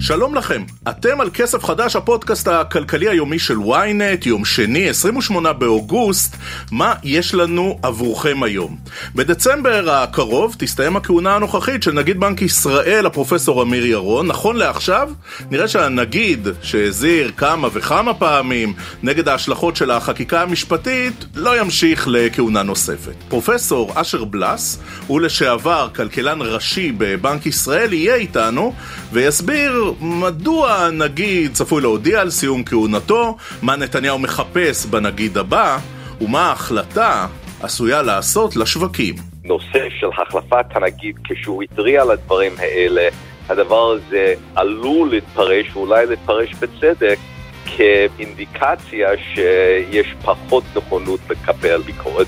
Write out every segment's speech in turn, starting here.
שלום לכם, אתם על כסף חדש, הפודקאסט הכלכלי היומי של ynet, יום שני, 28 באוגוסט, מה יש לנו עבורכם היום? בדצמבר הקרוב תסתיים הכהונה הנוכחית של נגיד בנק ישראל, הפרופסור אמיר ירון. נכון לעכשיו, נראה שהנגיד שהזהיר כמה וכמה פעמים נגד ההשלכות של החקיקה המשפטית, לא ימשיך לכהונה נוספת. פרופסור אשר בלס, הוא לשעבר כלכלן ראשי בבנק ישראל, יהיה איתנו ויסביר מדוע הנגיד צפוי להודיע על סיום כהונתו, מה נתניהו מחפש בנגיד הבא, ומה ההחלטה עשויה לעשות לשווקים. נושא של החלפת הנגיד כשהוא התריע על הדברים האלה, הדבר הזה עלול להתפרש, ואולי להתפרש בצדק, כאינדיקציה שיש פחות נכונות לקבל ביקורת.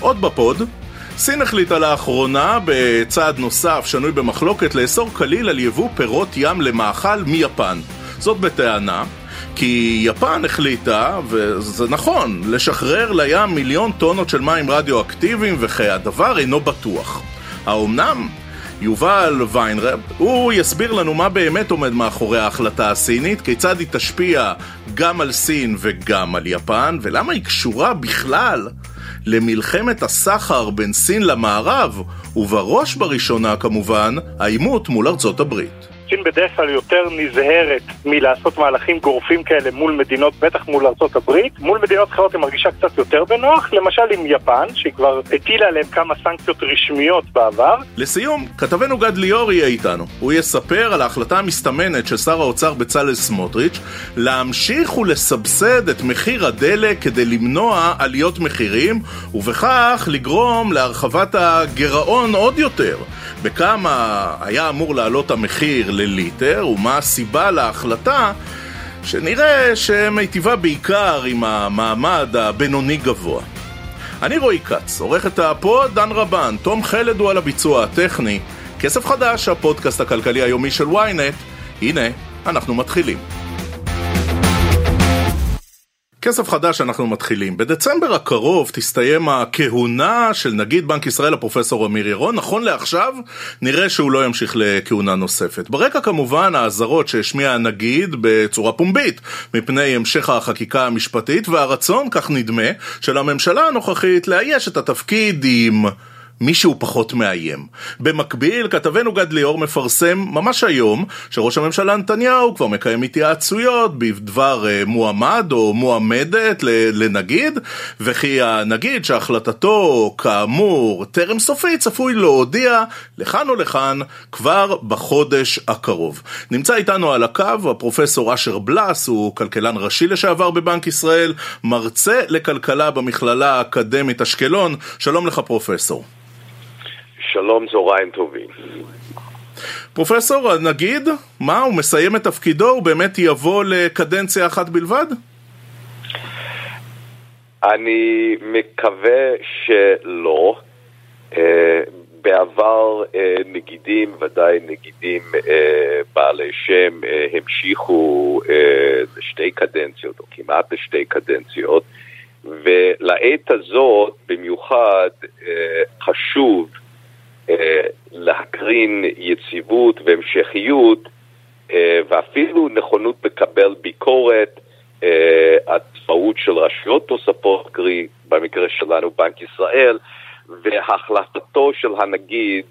עוד בפוד, סין החליטה לאחרונה, בצעד נוסף שנוי במחלוקת, לאסור כליל על יבוא פירות ים למאכל מיפן. זאת בטענה כי יפן החליטה, וזה נכון, לשחרר לים מיליון טונות של מים רדיואקטיביים וכי הדבר אינו בטוח. האומנם? יובל ויינרב, הוא יסביר לנו מה באמת עומד מאחורי ההחלטה הסינית, כיצד היא תשפיע גם על סין וגם על יפן, ולמה היא קשורה בכלל למלחמת הסחר בין סין למערב, ובראש בראשונה כמובן, העימות מול ארצות הברית. סין בדרך כלל יותר נזהרת מלעשות מהלכים גורפים כאלה מול מדינות, בטח מול ארצות הברית. מול מדינות אחרות היא מרגישה קצת יותר בנוח, למשל עם יפן, שהיא כבר הטילה עליהם כמה סנקציות רשמיות בעבר. לסיום, כתבנו גד ליאור יהיה איתנו. הוא יספר על ההחלטה המסתמנת של שר האוצר בצלאל סמוטריץ' להמשיך ולסבסד את מחיר הדלק כדי למנוע עליות מחירים, ובכך לגרום להרחבת הגירעון עוד יותר. בכמה היה אמור לעלות המחיר לליטר, ומה הסיבה להחלטה שנראה שמיטיבה בעיקר עם המעמד הבינוני גבוה. אני רועי כץ, עורך את הפוד דן רבן, תום חלד הוא על הביצוע הטכני, כסף חדש, הפודקאסט הכלכלי היומי של ynet, הנה, אנחנו מתחילים. כסף חדש אנחנו מתחילים. בדצמבר הקרוב תסתיים הכהונה של נגיד בנק ישראל הפרופסור אמיר ירון. נכון לעכשיו נראה שהוא לא ימשיך לכהונה נוספת. ברקע כמובן האזהרות שהשמיע הנגיד בצורה פומבית מפני המשך החקיקה המשפטית והרצון, כך נדמה, של הממשלה הנוכחית לאייש את התפקיד עם... מישהו פחות מאיים. במקביל, כתבנו גד ליאור מפרסם ממש היום שראש הממשלה נתניהו כבר מקיים התייעצויות בדבר אה, מועמד או מועמדת לנגיד, וכי הנגיד שהחלטתו כאמור טרם סופי צפוי להודיע לכאן או לכאן כבר בחודש הקרוב. נמצא איתנו על הקו הפרופסור אשר בלס, הוא כלכלן ראשי לשעבר בבנק ישראל, מרצה לכלכלה במכללה האקדמית אשקלון. שלום לך פרופסור. שלום, צהריים טובים. פרופסור, נגיד, מה, הוא מסיים את תפקידו, הוא באמת יבוא לקדנציה אחת בלבד? אני מקווה שלא. אה, בעבר אה, נגידים, ודאי נגידים אה, בעלי שם, המשיכו לשתי קדנציות, או כמעט לשתי קדנציות, ולעת הזאת במיוחד חשוב להקרין יציבות והמשכיות אה, ואפילו נכונות לקבל ביקורת, אה, עצמאות של רשויות נוספות, קרי במקרה שלנו בנק ישראל, והחלטתו של הנגיד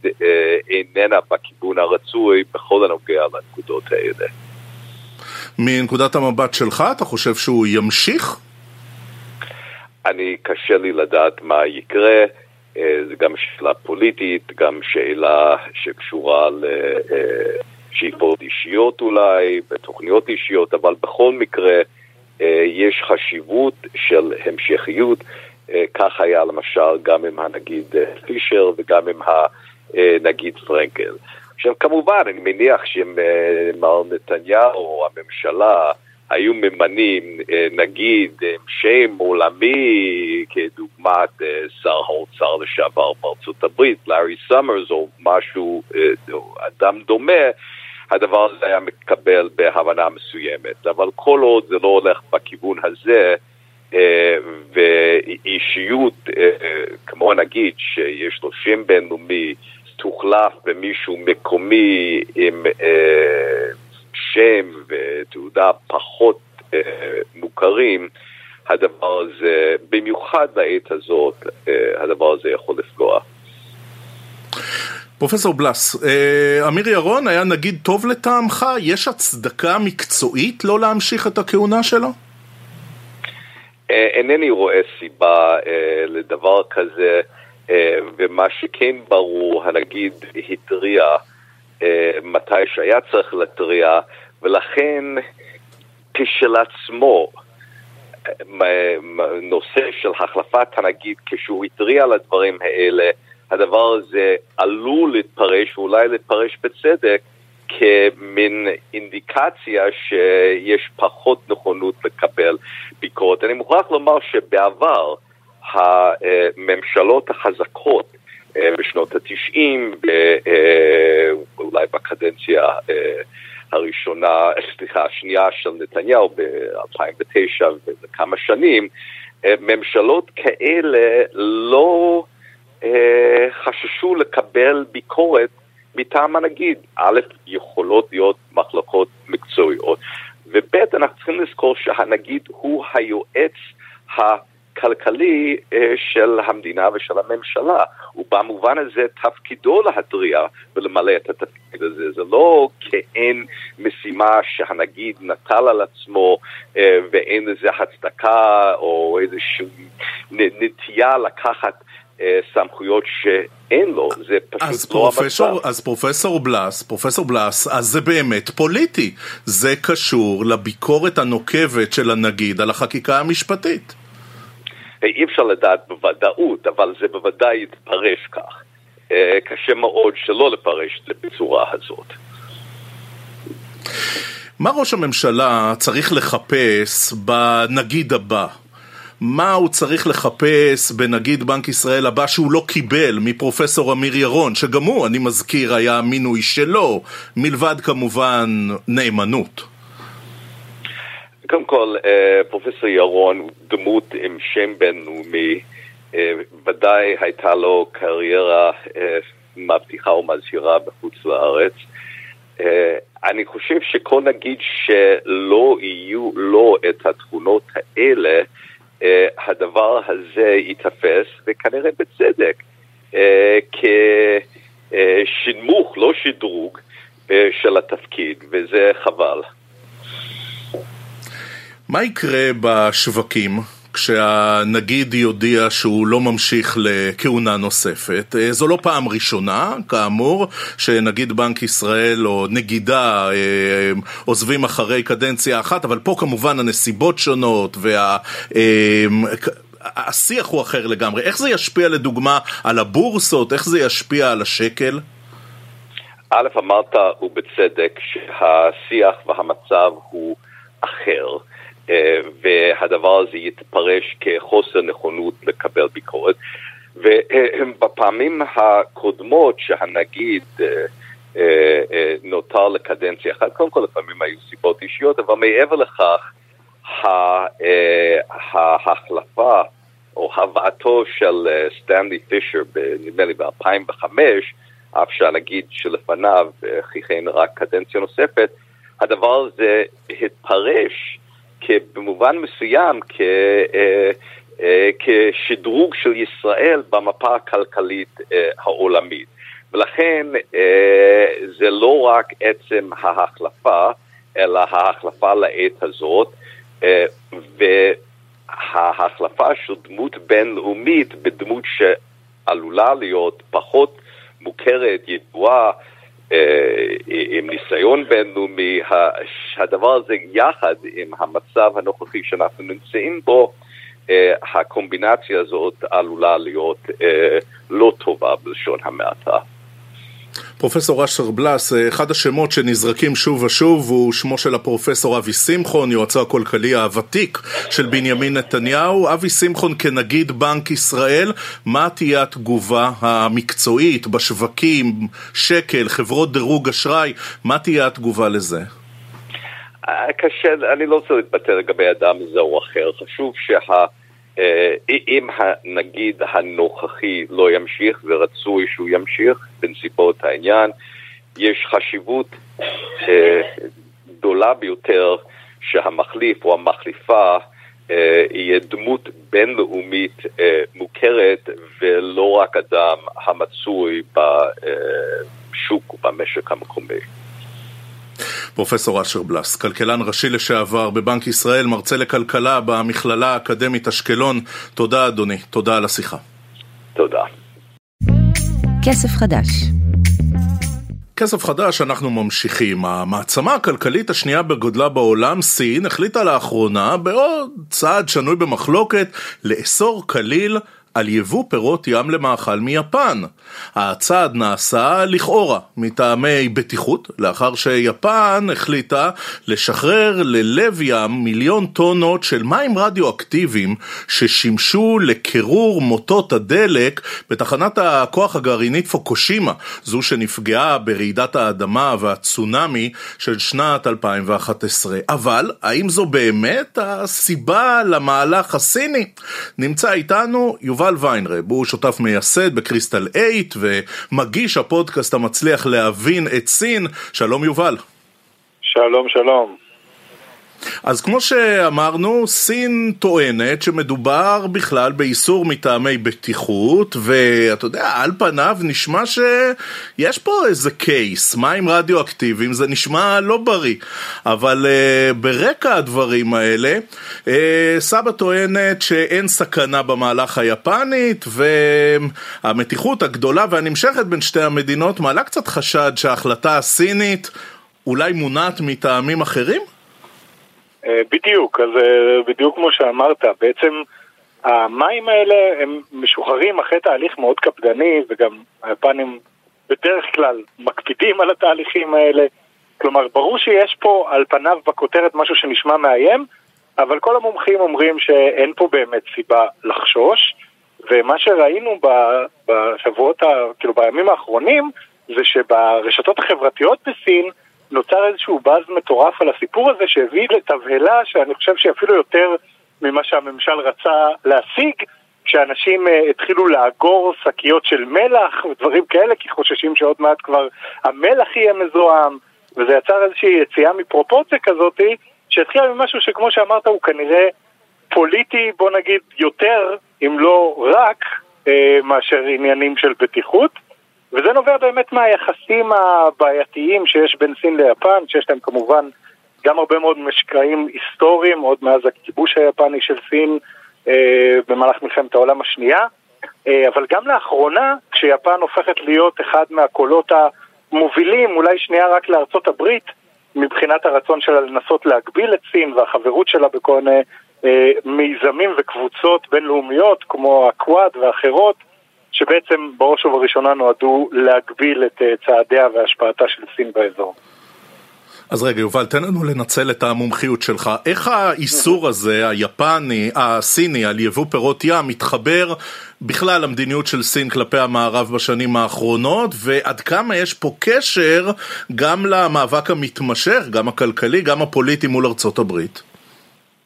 איננה בכיוון הרצוי בכל הנוגע לנקודות האלה. מנקודת המבט שלך, אתה חושב שהוא ימשיך? אני, קשה לי לדעת מה יקרה. אה, זה גם שאלה פוליטית, גם שאלה שקשורה לשאיפות אישיות אולי, בתוכניות אישיות, אבל בכל מקרה אה, יש חשיבות של המשכיות. אה, כך היה למשל גם עם הנגיד פישר וגם עם הנגיד פרנקל. עכשיו כמובן, אני מניח שאם מר נתניהו הממשלה היו ממנים אה, נגיד אה, שם עולמי כדוגמת אה, שר האוצר לשעבר בארצות הברית, לארי סמרס או משהו, אדם דומה, הדבר הזה היה מקבל בהבנה מסוימת. אבל כל עוד זה לא הולך בכיוון הזה, ואישיות שהנגיד שיש לו שם בינלאומי תוחלף במישהו מקומי עם שם ותעודה פחות אה, מוכרים, הדבר הזה, במיוחד בעת הזאת, אה, הדבר הזה יכול לפגוע. פרופסור בלס, אה, אמיר ירון היה נגיד טוב לטעמך? יש הצדקה מקצועית לא להמשיך את הכהונה שלו? אה, אינני רואה סיבה אה, לדבר כזה, ומה שכן ברור, הנגיד התריע מתי שהיה צריך להתריע, ולכן כשלעצמו, נושא של החלפת הנגיד, כשהוא התריע על הדברים האלה, הדבר הזה עלול להתפרש, ואולי להתפרש בצדק, כמין אינדיקציה שיש פחות נכונות לקבל ביקורת. אני מוכרח לומר שבעבר הממשלות החזקות אה, בשנות התשעים, אה, אולי בקדנציה אה, הראשונה, סליחה, השנייה של נתניהו ב-2009 וכמה שנים, ממשלות כאלה לא אה, חששו לקבל ביקורת מטעם הנגיד. א', יכולות להיות מחלקות מקצועיות, וב', אנחנו צריכים לזכור שהנגיד הוא היועץ הכלכלי אה, של המדינה ושל הממשלה, ובמובן הזה תפקידו להתריע ולמלא את התפקיד הזה. זה לא כאין משימה שהנגיד נטל על עצמו אה, ואין לזה הצדקה או איזושהי נטייה לקחת אה, סמכויות שאין לו, זה פשוט אז לא פרופסור, המצב. אז פרופסור בלס, פרופסור בלס, אז זה באמת פוליטי. זה קשור לביקורת הנוקבת של הנגיד על החקיקה המשפטית. אי אפשר לדעת בוודאות, אבל זה בוודאי יתפרש כך. אה, קשה מאוד שלא לפרש את זה בצורה הזאת. מה ראש הממשלה צריך לחפש בנגיד הבא? מה הוא צריך לחפש בנגיד בנק ישראל הבא שהוא לא קיבל מפרופסור אמיר ירון, שגם הוא, אני מזכיר, היה מינוי שלו, מלבד כמובן נאמנות. קודם כל, אה, פרופסור ירון דמות עם שם בינלאומי, אה, ודאי הייתה לו קריירה אה, מבטיחה ומזהירה בחוץ לארץ. אני חושב שכל נגיד שלא יהיו לו את התכונות האלה, הדבר הזה ייתפס, וכנראה בצדק, כשנמוך, לא שדרוג, של התפקיד, וזה חבל. מה יקרה בשווקים? כשהנגיד יודיע שהוא לא ממשיך לכהונה נוספת. אה, זו לא פעם ראשונה, כאמור, שנגיד בנק ישראל או נגידה אה, עוזבים אחרי קדנציה אחת, אבל פה כמובן הנסיבות שונות וה... אה, השיח הוא אחר לגמרי. איך זה ישפיע לדוגמה על הבורסות? איך זה ישפיע על השקל? א', אמרת, ובצדק, שהשיח והמצב הוא אחר. אה, והדבר הזה יתפרש כחוסר נכונות לקבל ביקורת. ובפעמים הקודמות שהנגיד אה, אה, נותר לקדנציה אחת, קודם כל לפעמים היו סיבות אישיות, אבל מעבר לכך, ההחלפה או הבאתו של סטנלי פישר, נדמה לי ב-2005, אף שהנגיד שלפניו כיכן רק קדנציה נוספת, הדבר הזה התפרש במובן מסוים כ, אה, אה, כשדרוג של ישראל במפה הכלכלית אה, העולמית. ולכן זה לא רק עצם ההחלפה, אלא ההחלפה לעת הזאת, וההחלפה של דמות בינלאומית בדמות שעלולה להיות פחות מוכרת, ידועה, עם ניסיון בינלאומי, הדבר הזה יחד עם המצב הנוכחי שאנחנו נמצאים בו, אה, הקומבינציה הזאת עלולה להיות אה, לא טובה בלשון המעטה. פרופסור אשר בלס, אחד השמות שנזרקים שוב ושוב הוא שמו של הפרופסור אבי שמחון, יועצו הכלכלי הוותיק של בנימין נתניהו. אבי שמחון כנגיד בנק ישראל, מה תהיה התגובה המקצועית בשווקים, שקל, חברות דירוג אשראי, מה תהיה התגובה לזה? קשה, אני לא רוצה להתבטא לגבי אדם זה או אחר, חשוב שה... אם הנגיד הנוכחי לא ימשיך, ורצוי שהוא ימשיך בנסיבות העניין, יש חשיבות גדולה ביותר שהמחליף או המחליפה יהיה דמות בינלאומית מוכרת ולא רק אדם המצוי בשוק ובמשק המקומי. פרופסור אשר בלס, כלכלן ראשי לשעבר בבנק ישראל, מרצה לכלכלה במכללה האקדמית אשקלון. תודה אדוני, תודה על השיחה. תודה. כסף חדש כסף חדש אנחנו ממשיכים. המעצמה הכלכלית השנייה בגודלה בעולם, סין, החליטה לאחרונה, בעוד צעד שנוי במחלוקת, לאסור כליל על יבוא פירות ים למאכל מיפן. הצעד נעשה לכאורה מטעמי בטיחות, לאחר שיפן החליטה לשחרר ללב ים מיליון טונות של מים רדיואקטיביים ששימשו לקירור מוטות הדלק בתחנת הכוח הגרעינית פוקושימה, זו שנפגעה ברעידת האדמה והצונאמי של שנת 2011. אבל האם זו באמת הסיבה למהלך הסיני? נמצא איתנו יובל ויינרב, הוא שותף מייסד בקריסטל 8 ומגיש הפודקאסט המצליח להבין את סין. שלום יובל. שלום, שלום. אז כמו שאמרנו, סין טוענת שמדובר בכלל באיסור מטעמי בטיחות, ואתה יודע, על פניו נשמע שיש פה איזה קייס, מים רדיואקטיביים, זה נשמע לא בריא. אבל uh, ברקע הדברים האלה, uh, סבא טוענת שאין סכנה במהלך היפנית, והמתיחות הגדולה והנמשכת בין שתי המדינות מעלה קצת חשד שההחלטה הסינית אולי מונעת מטעמים אחרים? אה, בדיוק, אז אה, בדיוק כמו שאמרת, בעצם המים האלה הם משוחררים אחרי תהליך מאוד קפדני וגם היפנים בדרך כלל מקפידים על התהליכים האלה. כלומר, ברור שיש פה על פניו בכותרת משהו שנשמע מאיים, אבל כל המומחים אומרים שאין פה באמת סיבה לחשוש, ומה שראינו בשבועות, כאילו בימים האחרונים, זה שברשתות החברתיות בסין, נוצר איזשהו באז מטורף על הסיפור הזה שהביא לתבהלה שאני חושב שאפילו יותר ממה שהממשל רצה להשיג, כשאנשים uh, התחילו לאגור שקיות של מלח ודברים כאלה, כי חוששים שעוד מעט כבר המלח יהיה מזוהם, וזה יצר איזושהי יציאה מפרופורציה כזאתי, שהתחילה ממשהו שכמו שאמרת הוא כנראה פוליטי, בוא נגיד, יותר, אם לא רק, uh, מאשר עניינים של בטיחות. וזה נובע באמת מהיחסים הבעייתיים שיש בין סין ליפן, שיש להם כמובן גם הרבה מאוד משקעים היסטוריים, עוד מאז הכיבוש היפני של סין אה, במהלך מלחמת העולם השנייה. אה, אבל גם לאחרונה, כשיפן הופכת להיות אחד מהקולות המובילים, אולי שנייה רק לארצות הברית, מבחינת הרצון שלה לנסות להגביל את סין והחברות שלה בכל מיני אה, מיזמים וקבוצות בינלאומיות כמו הקוואד ואחרות, שבעצם בראש ובראשונה נועדו להגביל את אה, צעדיה והשפעתה של סין באזור. אז רגע, יובל, תן לנו לנצל את המומחיות שלך. איך האיסור הזה, היפני, הסיני, על יבוא פירות ים, מתחבר בכלל למדיניות של סין כלפי המערב בשנים האחרונות, ועד כמה יש פה קשר גם למאבק המתמשך, גם הכלכלי, גם הפוליטי מול ארצות הברית?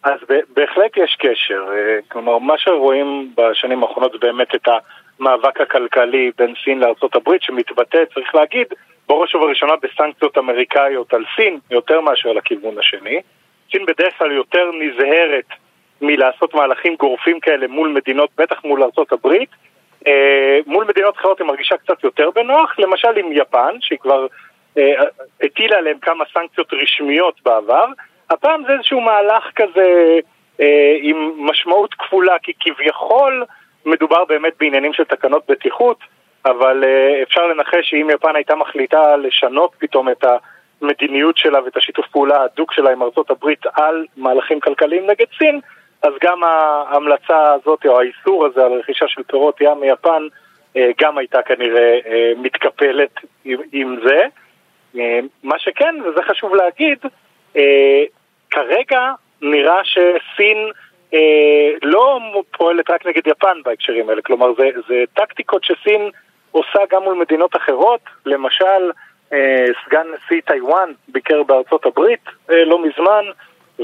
אז בהחלט יש קשר. אה, כלומר, מה שרואים בשנים האחרונות זה באמת את ה... המאבק הכלכלי בין סין הברית שמתבטא, צריך להגיד, בראש ובראשונה בסנקציות אמריקאיות על סין, יותר מאשר לכיוון השני. סין בדרך כלל יותר נזהרת מלעשות מהלכים גורפים כאלה מול מדינות, בטח מול הברית. אה, מול מדינות אחרות היא מרגישה קצת יותר בנוח, למשל עם יפן, שהיא כבר אה, הטילה עליהם כמה סנקציות רשמיות בעבר. הפעם זה איזשהו מהלך כזה אה, עם משמעות כפולה, כי כביכול מדובר באמת בעניינים של תקנות בטיחות, אבל uh, אפשר לנחש שאם יפן הייתה מחליטה לשנות פתאום את המדיניות שלה ואת השיתוף פעולה ההדוק שלה עם ארצות הברית על מהלכים כלכליים נגד סין, אז גם ההמלצה הזאת או האיסור הזה על רכישה של פירות ים מיפן uh, גם הייתה כנראה uh, מתקפלת עם, זה. מה שכן, וזה חשוב להגיד, כרגע נראה שסין אה, לא פועלת רק נגד יפן בהקשרים האלה, כלומר זה, זה טקטיקות שסין עושה גם מול מדינות אחרות, למשל אה, סגן נשיא טיוואן ביקר בארצות הברית אה, לא מזמן,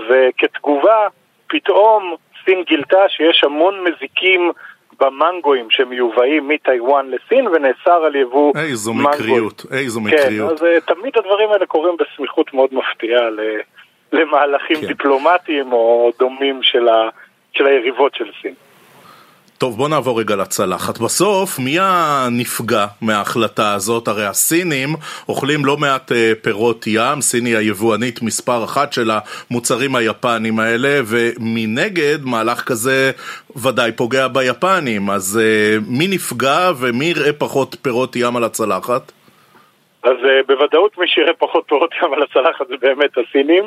וכתגובה פתאום סין גילתה שיש המון מזיקים במנגואים שמיובאים מטיוואן לסין ונאסר על יבוא מנגואים. איזו. מקריות, איזו מקריות. כן, אז uh, תמיד הדברים האלה קורים בסמיכות מאוד מפתיעה ל, למהלכים כן. דיפלומטיים או דומים של, ה, של היריבות של סין. טוב, בוא נעבור רגע לצלחת. בסוף, מי הנפגע מההחלטה הזאת? הרי הסינים אוכלים לא מעט אה, פירות ים, סין היא היבואנית מספר אחת של המוצרים היפנים האלה, ומנגד, מהלך כזה ודאי פוגע ביפנים. אז אה, מי נפגע ומי יראה פחות פירות ים על הצלחת? אז uh, בוודאות מי שיראה פחות פירות ים על הצלחת זה באמת הסינים.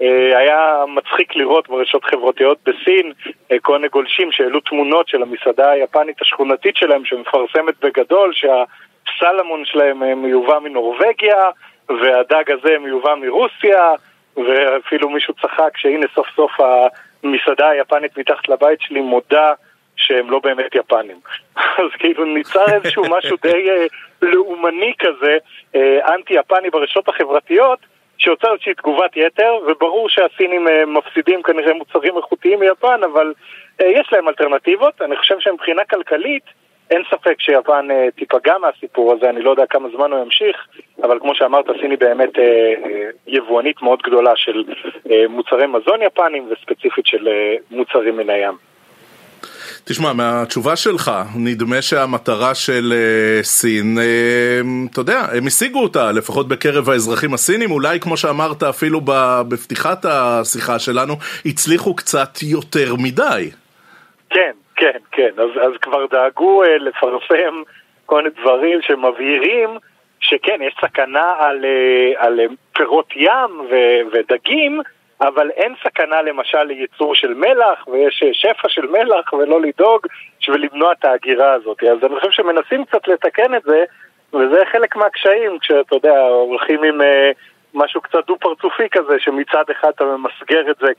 Uh, היה מצחיק לראות ברשתות חברתיות בסין uh, כל מיני גולשים שהעלו תמונות של המסעדה היפנית השכונתית שלהם שמפרסמת בגדול שהסלמון שלהם uh, מיובא מנורבגיה והדג הזה מיובא מרוסיה ואפילו מישהו צחק שהנה סוף סוף המסעדה היפנית מתחת לבית שלי מודה שהם לא באמת יפנים. אז כאילו ניצר איזשהו משהו די לאומני כזה, אנטי-יפני ברשתות החברתיות, שיוצר איזושהי תגובת יתר, וברור שהסינים uh, מפסידים כנראה מוצרים איכותיים מיפן, אבל uh, יש להם אלטרנטיבות. אני חושב שמבחינה כלכלית, אין ספק שיפן uh, תיפגע מהסיפור הזה, אני לא יודע כמה זמן הוא ימשיך, אבל כמו שאמרת, סין היא באמת יבואנית מאוד גדולה של מוצרי מזון יפנים, וספציפית של מוצרים מן הים. תשמע, מהתשובה שלך, נדמה שהמטרה של uh, סין, uh, אתה יודע, הם השיגו אותה, לפחות בקרב האזרחים הסינים, אולי כמו שאמרת אפילו בפתיחת השיחה שלנו, הצליחו קצת יותר מדי. כן, כן, כן, אז, אז כבר דאגו uh, לפרסם כל מיני דברים שמבהירים שכן, יש סכנה על, על פירות ים ו- ודגים, אבל אין סכנה למשל לייצור של מלח, ויש שפע של מלח, ולא לדאוג בשביל למנוע את ההגירה הזאת. אז אני חושב שמנסים קצת לתקן את זה, וזה חלק מהקשיים, כשאתה יודע, הולכים עם אה, משהו קצת דו-פרצופי כזה, שמצד אחד אתה ממסגר את זה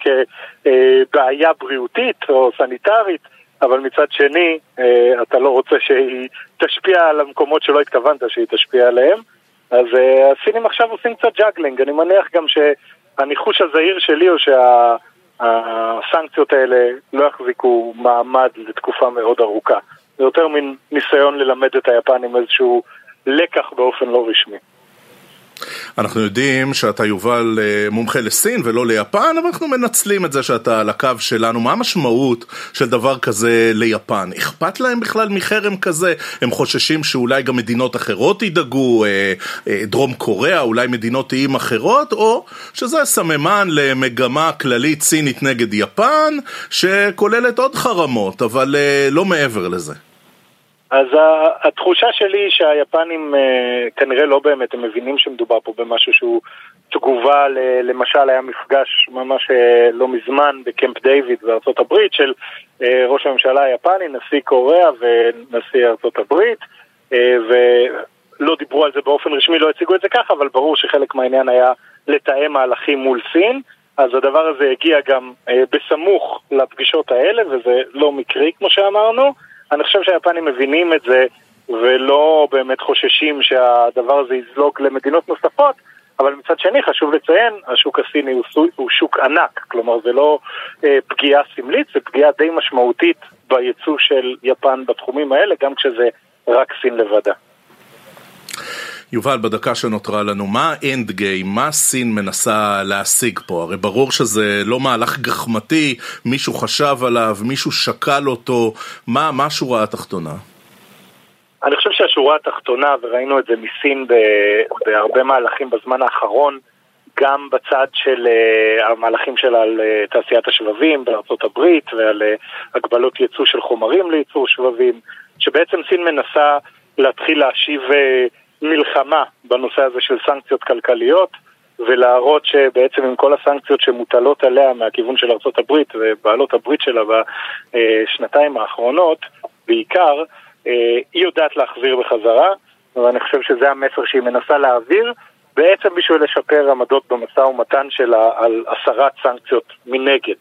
כבעיה בריאותית או סניטרית, אבל מצד שני, אה, אתה לא רוצה שהיא תשפיע על המקומות שלא התכוונת שהיא תשפיע עליהם. אז אה, הסינים עכשיו עושים קצת juggling, אני מניח גם ש... הניחוש הזהיר שלי הוא שהסנקציות האלה לא יחזיקו מעמד לתקופה מאוד ארוכה. זה יותר מין ניסיון ללמד את היפנים איזשהו לקח באופן לא רשמי. אנחנו יודעים שאתה יובל מומחה לסין ולא ליפן, אבל אנחנו מנצלים את זה שאתה על הקו שלנו. מה המשמעות של דבר כזה ליפן? אכפת להם בכלל מחרם כזה? הם חוששים שאולי גם מדינות אחרות ידאגו, דרום קוריאה, אולי מדינות איים אחרות, או שזה סממן למגמה כללית סינית נגד יפן, שכוללת עוד חרמות, אבל לא מעבר לזה. אז התחושה שלי היא שהיפנים כנראה לא באמת, הם מבינים שמדובר פה במשהו שהוא תגובה, למשל היה מפגש ממש לא מזמן בקמפ דיוויד בארצות הברית של ראש הממשלה היפני, נשיא קוריאה ונשיא ארצות הברית ולא דיברו על זה באופן רשמי, לא הציגו את זה ככה, אבל ברור שחלק מהעניין היה לתאם מהלכים מול סין. אז הדבר הזה הגיע גם בסמוך לפגישות האלה וזה לא מקרי כמו שאמרנו אני חושב שהיפנים מבינים את זה ולא באמת חוששים שהדבר הזה יזלוג למדינות נוספות, אבל מצד שני חשוב לציין, השוק הסיני הוא, הוא שוק ענק, כלומר זה לא אה, פגיעה סמלית, זה פגיעה די משמעותית בייצוא של יפן בתחומים האלה, גם כשזה רק סין לבדה. יובל, בדקה שנותרה לנו, מה האנד גיים? מה סין מנסה להשיג פה? הרי ברור שזה לא מהלך גחמתי, מישהו חשב עליו, מישהו שקל אותו, מה, מה השורה התחתונה? אני חושב שהשורה התחתונה, וראינו את זה מסין בהרבה מהלכים בזמן האחרון, גם בצד של uh, המהלכים שלה על uh, תעשיית השבבים בארצות הברית ועל uh, הגבלות ייצוא של חומרים לייצור שבבים, שבעצם סין מנסה להתחיל להשיב uh, מלחמה בנושא הזה של סנקציות כלכליות ולהראות שבעצם עם כל הסנקציות שמוטלות עליה מהכיוון של הברית ובעלות הברית שלה בשנתיים האחרונות בעיקר, היא יודעת להחזיר בחזרה ואני חושב שזה המסר שהיא מנסה להעביר בעצם בשביל לשפר עמדות במשא ומתן שלה על הסרת סנקציות מנגד.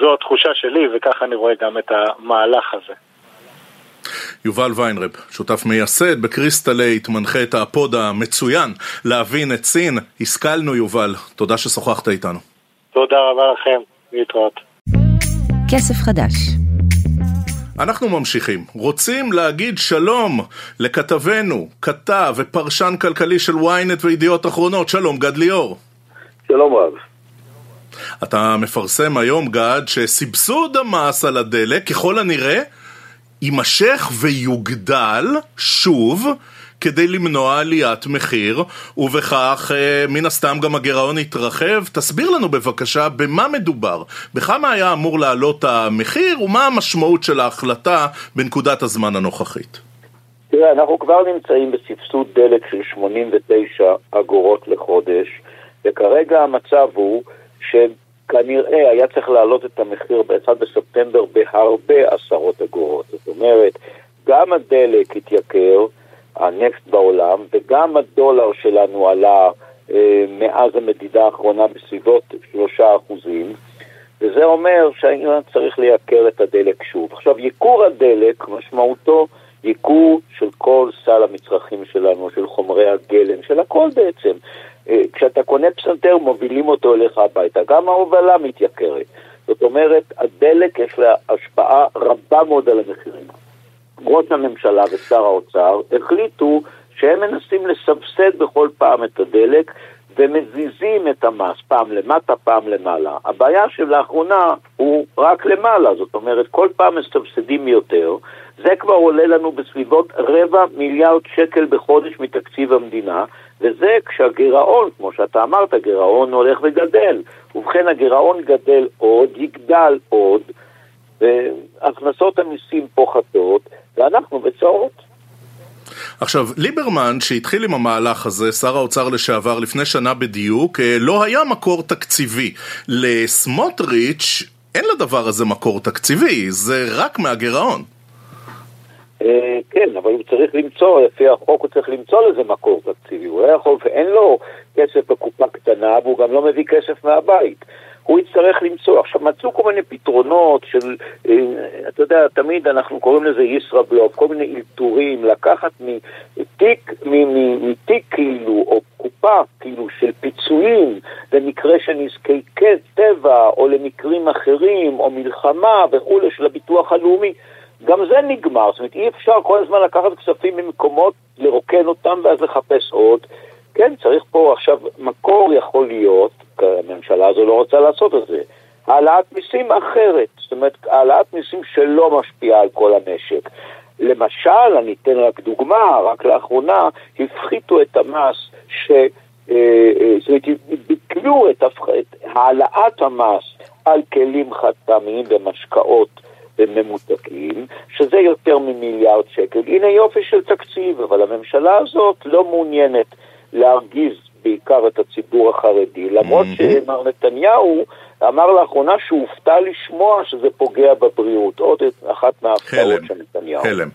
זו התחושה שלי וככה אני רואה גם את המהלך הזה. יובל ויינרב, שותף מייסד בקריסטלייט, מנחה את הפוד המצוין להבין את סין. השכלנו יובל, תודה ששוחחת איתנו. תודה רבה לכם, להתראות. כסף חדש אנחנו ממשיכים. רוצים להגיד שלום לכתבנו, כתב ופרשן כלכלי של ynet וידיעות אחרונות. שלום, גד ליאור. שלום רב. אתה מפרסם היום, גד, שסבסוד המס על הדלק ככל הנראה יימשך ויוגדל שוב כדי למנוע עליית מחיר, ובכך אה, מן הסתם גם הגירעון יתרחב. תסביר לנו בבקשה במה מדובר, בכמה היה אמור לעלות המחיר, ומה המשמעות של ההחלטה בנקודת הזמן הנוכחית. תראה, אנחנו כבר נמצאים בסבסוד דלק של 89 אגורות לחודש, וכרגע המצב הוא שכנראה היה צריך להעלות את המחיר ב-1 בספטמבר בהרבה עשרות אגורות. זאת אומרת, גם הדלק התייקר, הנפט בעולם, וגם הדולר שלנו עלה אה, מאז המדידה האחרונה בסביבות שלושה אחוזים, וזה אומר שהעניין צריך לייקר את הדלק שוב. עכשיו, ייקור הדלק, משמעותו ייקור של כל סל המצרכים שלנו, של חומרי הגלם, של הכל בעצם. אה, כשאתה קונה פסנתר, מובילים אותו אליך הביתה. גם ההובלה מתייקרת. זאת אומרת, הדלק יש לה השפעה רבה מאוד על המחירים. ראש הממשלה ושר האוצר החליטו שהם מנסים לסבסד בכל פעם את הדלק ומזיזים את המס, פעם למטה, פעם למעלה. הבעיה שלאחרונה הוא רק למעלה, זאת אומרת, כל פעם מסבסדים יותר. זה כבר עולה לנו בסביבות רבע מיליארד שקל בחודש מתקציב המדינה, וזה כשהגירעון, כמו שאתה אמרת, גירעון הולך וגדל. ובכן, הגירעון גדל עוד, יגדל עוד, והכנסות המיסים פוחתות, ואנחנו בצרות. עכשיו, ליברמן, שהתחיל עם המהלך הזה, שר האוצר לשעבר, לפני שנה בדיוק, אה, לא היה מקור תקציבי. לסמוטריץ' אין לדבר הזה מקור תקציבי, זה רק מהגירעון. אה, כן, אבל הוא צריך למצוא, לפי החוק הוא צריך למצוא לזה מקור תקציבי. הוא לא יכול, ואין לו כסף בקופה קטנה, והוא גם לא מביא כסף מהבית. הוא יצטרך למצוא. עכשיו, מצאו כל מיני פתרונות של, אה, אתה יודע, תמיד אנחנו קוראים לזה ישראבלוף, כל מיני אלתורים, לקחת מתיק, מתיק כאילו, או קופה כאילו של פיצויים למקרה של נזקי טבע, או למקרים אחרים, או מלחמה וכולי, של הביטוח הלאומי. גם זה נגמר, זאת אומרת אי אפשר כל הזמן לקחת כספים ממקומות, לרוקן אותם ואז לחפש עוד. כן, צריך פה עכשיו, מקור יכול להיות, הממשלה הזו לא רוצה לעשות את זה. העלאת מיסים אחרת, זאת אומרת, העלאת מיסים שלא משפיעה על כל המשק. למשל, אני אתן רק דוגמה, רק לאחרונה הפחיתו את המס ש... אה, אה, זאת אומרת, ביטלו את, את העלאת המס על כלים חד פעמיים ומשקאות ממותקים, שזה יותר ממיליארד שקל. הנה יופי של תקציב, אבל הממשלה הזאת לא מעוניינת להרגיז בעיקר את הציבור החרדי, למרות שמר נתניהו אמר לאחרונה שהוא הופתע לשמוע שזה פוגע בבריאות. עוד אחת מההפתעות של נתניהו. הלם.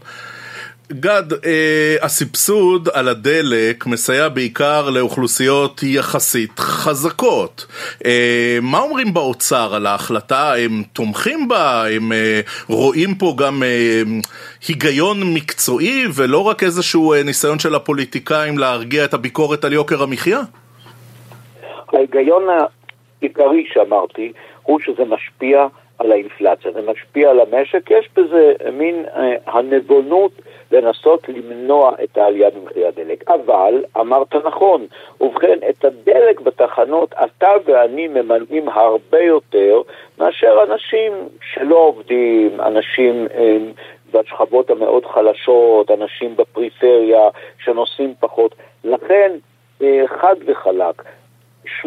גד, אה, הסבסוד על הדלק מסייע בעיקר לאוכלוסיות יחסית חזקות. אה, מה אומרים באוצר על ההחלטה? הם תומכים בה? הם אה, רואים פה גם אה, היגיון מקצועי ולא רק איזשהו אה, ניסיון של הפוליטיקאים להרגיע את הביקורת על יוקר המחיה? ההיגיון העיקרי שאמרתי הוא שזה משפיע על האינפלציה, זה משפיע על המשק, יש בזה מין אה, הנבונות לנסות למנוע את העלייה במחירי הדלק. אבל, אמרת נכון, ובכן, את הדלק בתחנות אתה ואני ממלאים הרבה יותר מאשר אנשים שלא עובדים, אנשים אה, בשכבות המאוד חלשות, אנשים בפריפריה שנוסעים פחות. לכן, אה, חד וחלק, 80%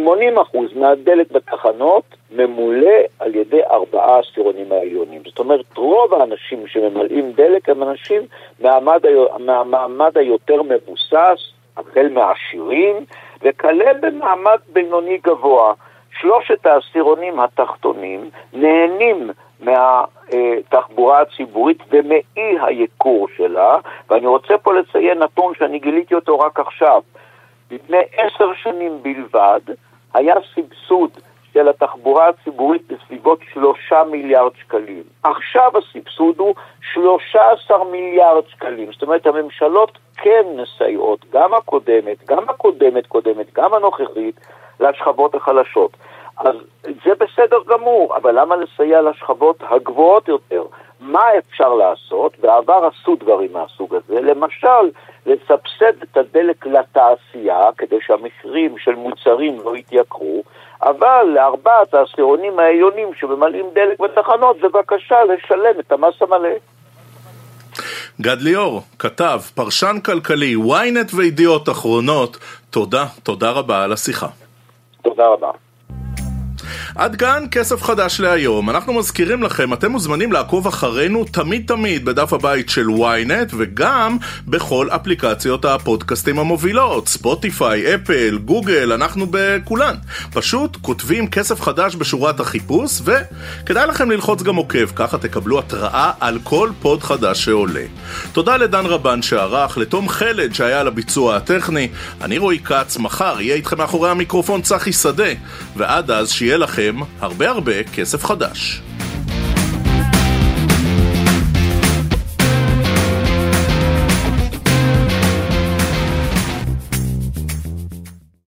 מהדלק בתחנות ממולא על ידי ארבעה עשירונים העליונים. זאת אומרת, רוב האנשים שממלאים דלק הם אנשים מהמעמד, מהמעמד היותר מבוסס, החל מהעשירים, וכלה במעמד בינוני גבוה. שלושת העשירונים התחתונים נהנים מהתחבורה הציבורית ומאי היקור שלה, ואני רוצה פה לציין נתון שאני גיליתי אותו רק עכשיו. לפני עשר שנים בלבד היה סבסוד של התחבורה הציבורית בסביבות שלושה מיליארד שקלים. עכשיו הסבסוד הוא שלושה עשר מיליארד שקלים. זאת אומרת, הממשלות כן מסייעות, גם הקודמת, גם הקודמת קודמת, גם הנוכחית, לשכבות החלשות. אז זה בסדר גמור, אבל למה לסייע לשכבות הגבוהות יותר? מה אפשר לעשות? בעבר עשו דברים מהסוג הזה, למשל, לסבסד את הדלק לתעשייה, כדי שהמחירים של מוצרים לא יתייקרו, אבל לארבעת העשירונים העליונים שממלאים דלק בתחנות, בבקשה לשלם את המס המלא. גד ליאור, כתב, פרשן כלכלי, ynet וידיעות אחרונות, תודה, תודה רבה על השיחה. תודה רבה. עד כאן כסף חדש להיום. אנחנו מזכירים לכם, אתם מוזמנים לעקוב אחרינו תמיד תמיד בדף הבית של ynet וגם בכל אפליקציות הפודקאסטים המובילות, ספוטיפיי, אפל, גוגל, אנחנו בכולן. פשוט כותבים כסף חדש בשורת החיפוש וכדאי לכם ללחוץ גם עוקב, ככה תקבלו התראה על כל פוד חדש שעולה. תודה לדן רבן שערך, לתום חלד שהיה על הביצוע הטכני, אני רועי כץ, מחר יהיה איתכם מאחורי המיקרופון צחי שדה, ועד אז שיהיה לכם לכם הרבה הרבה כסף חדש.